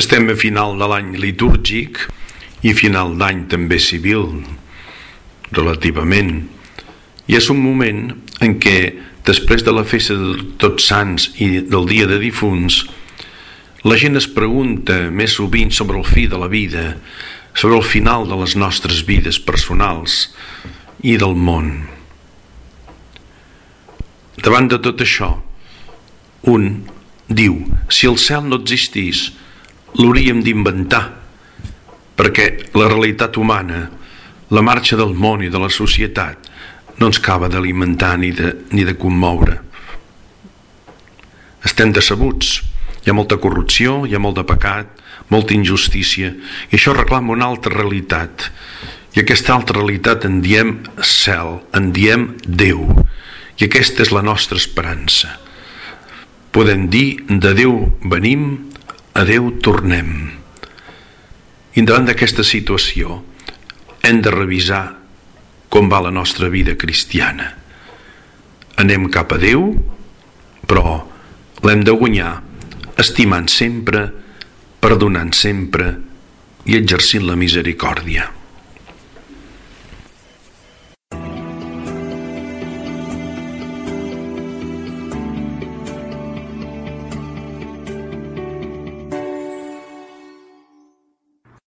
Estem a final de l'any litúrgic i final d'any també civil, relativament. I és un moment en què, després de la festa de Tots Sants i del Dia de Difunts, la gent es pregunta més sovint sobre el fi de la vida, sobre el final de les nostres vides personals i del món. Davant de tot això, un diu, si el cel no existís, l'hauríem d'inventar, perquè la realitat humana, la marxa del món i de la societat, no ens acaba d'alimentar ni, de, ni de commoure. Estem decebuts, hi ha molta corrupció, hi ha molt de pecat, molta injustícia, i això reclama una altra realitat. I aquesta altra realitat en diem cel, en diem Déu, i aquesta és la nostra esperança. Podem dir, de Déu venim, a Déu tornem. I davant d'aquesta situació hem de revisar com va la nostra vida cristiana. Anem cap a Déu, però l'hem de guanyar estimant sempre, perdonant sempre i exercint la misericòrdia.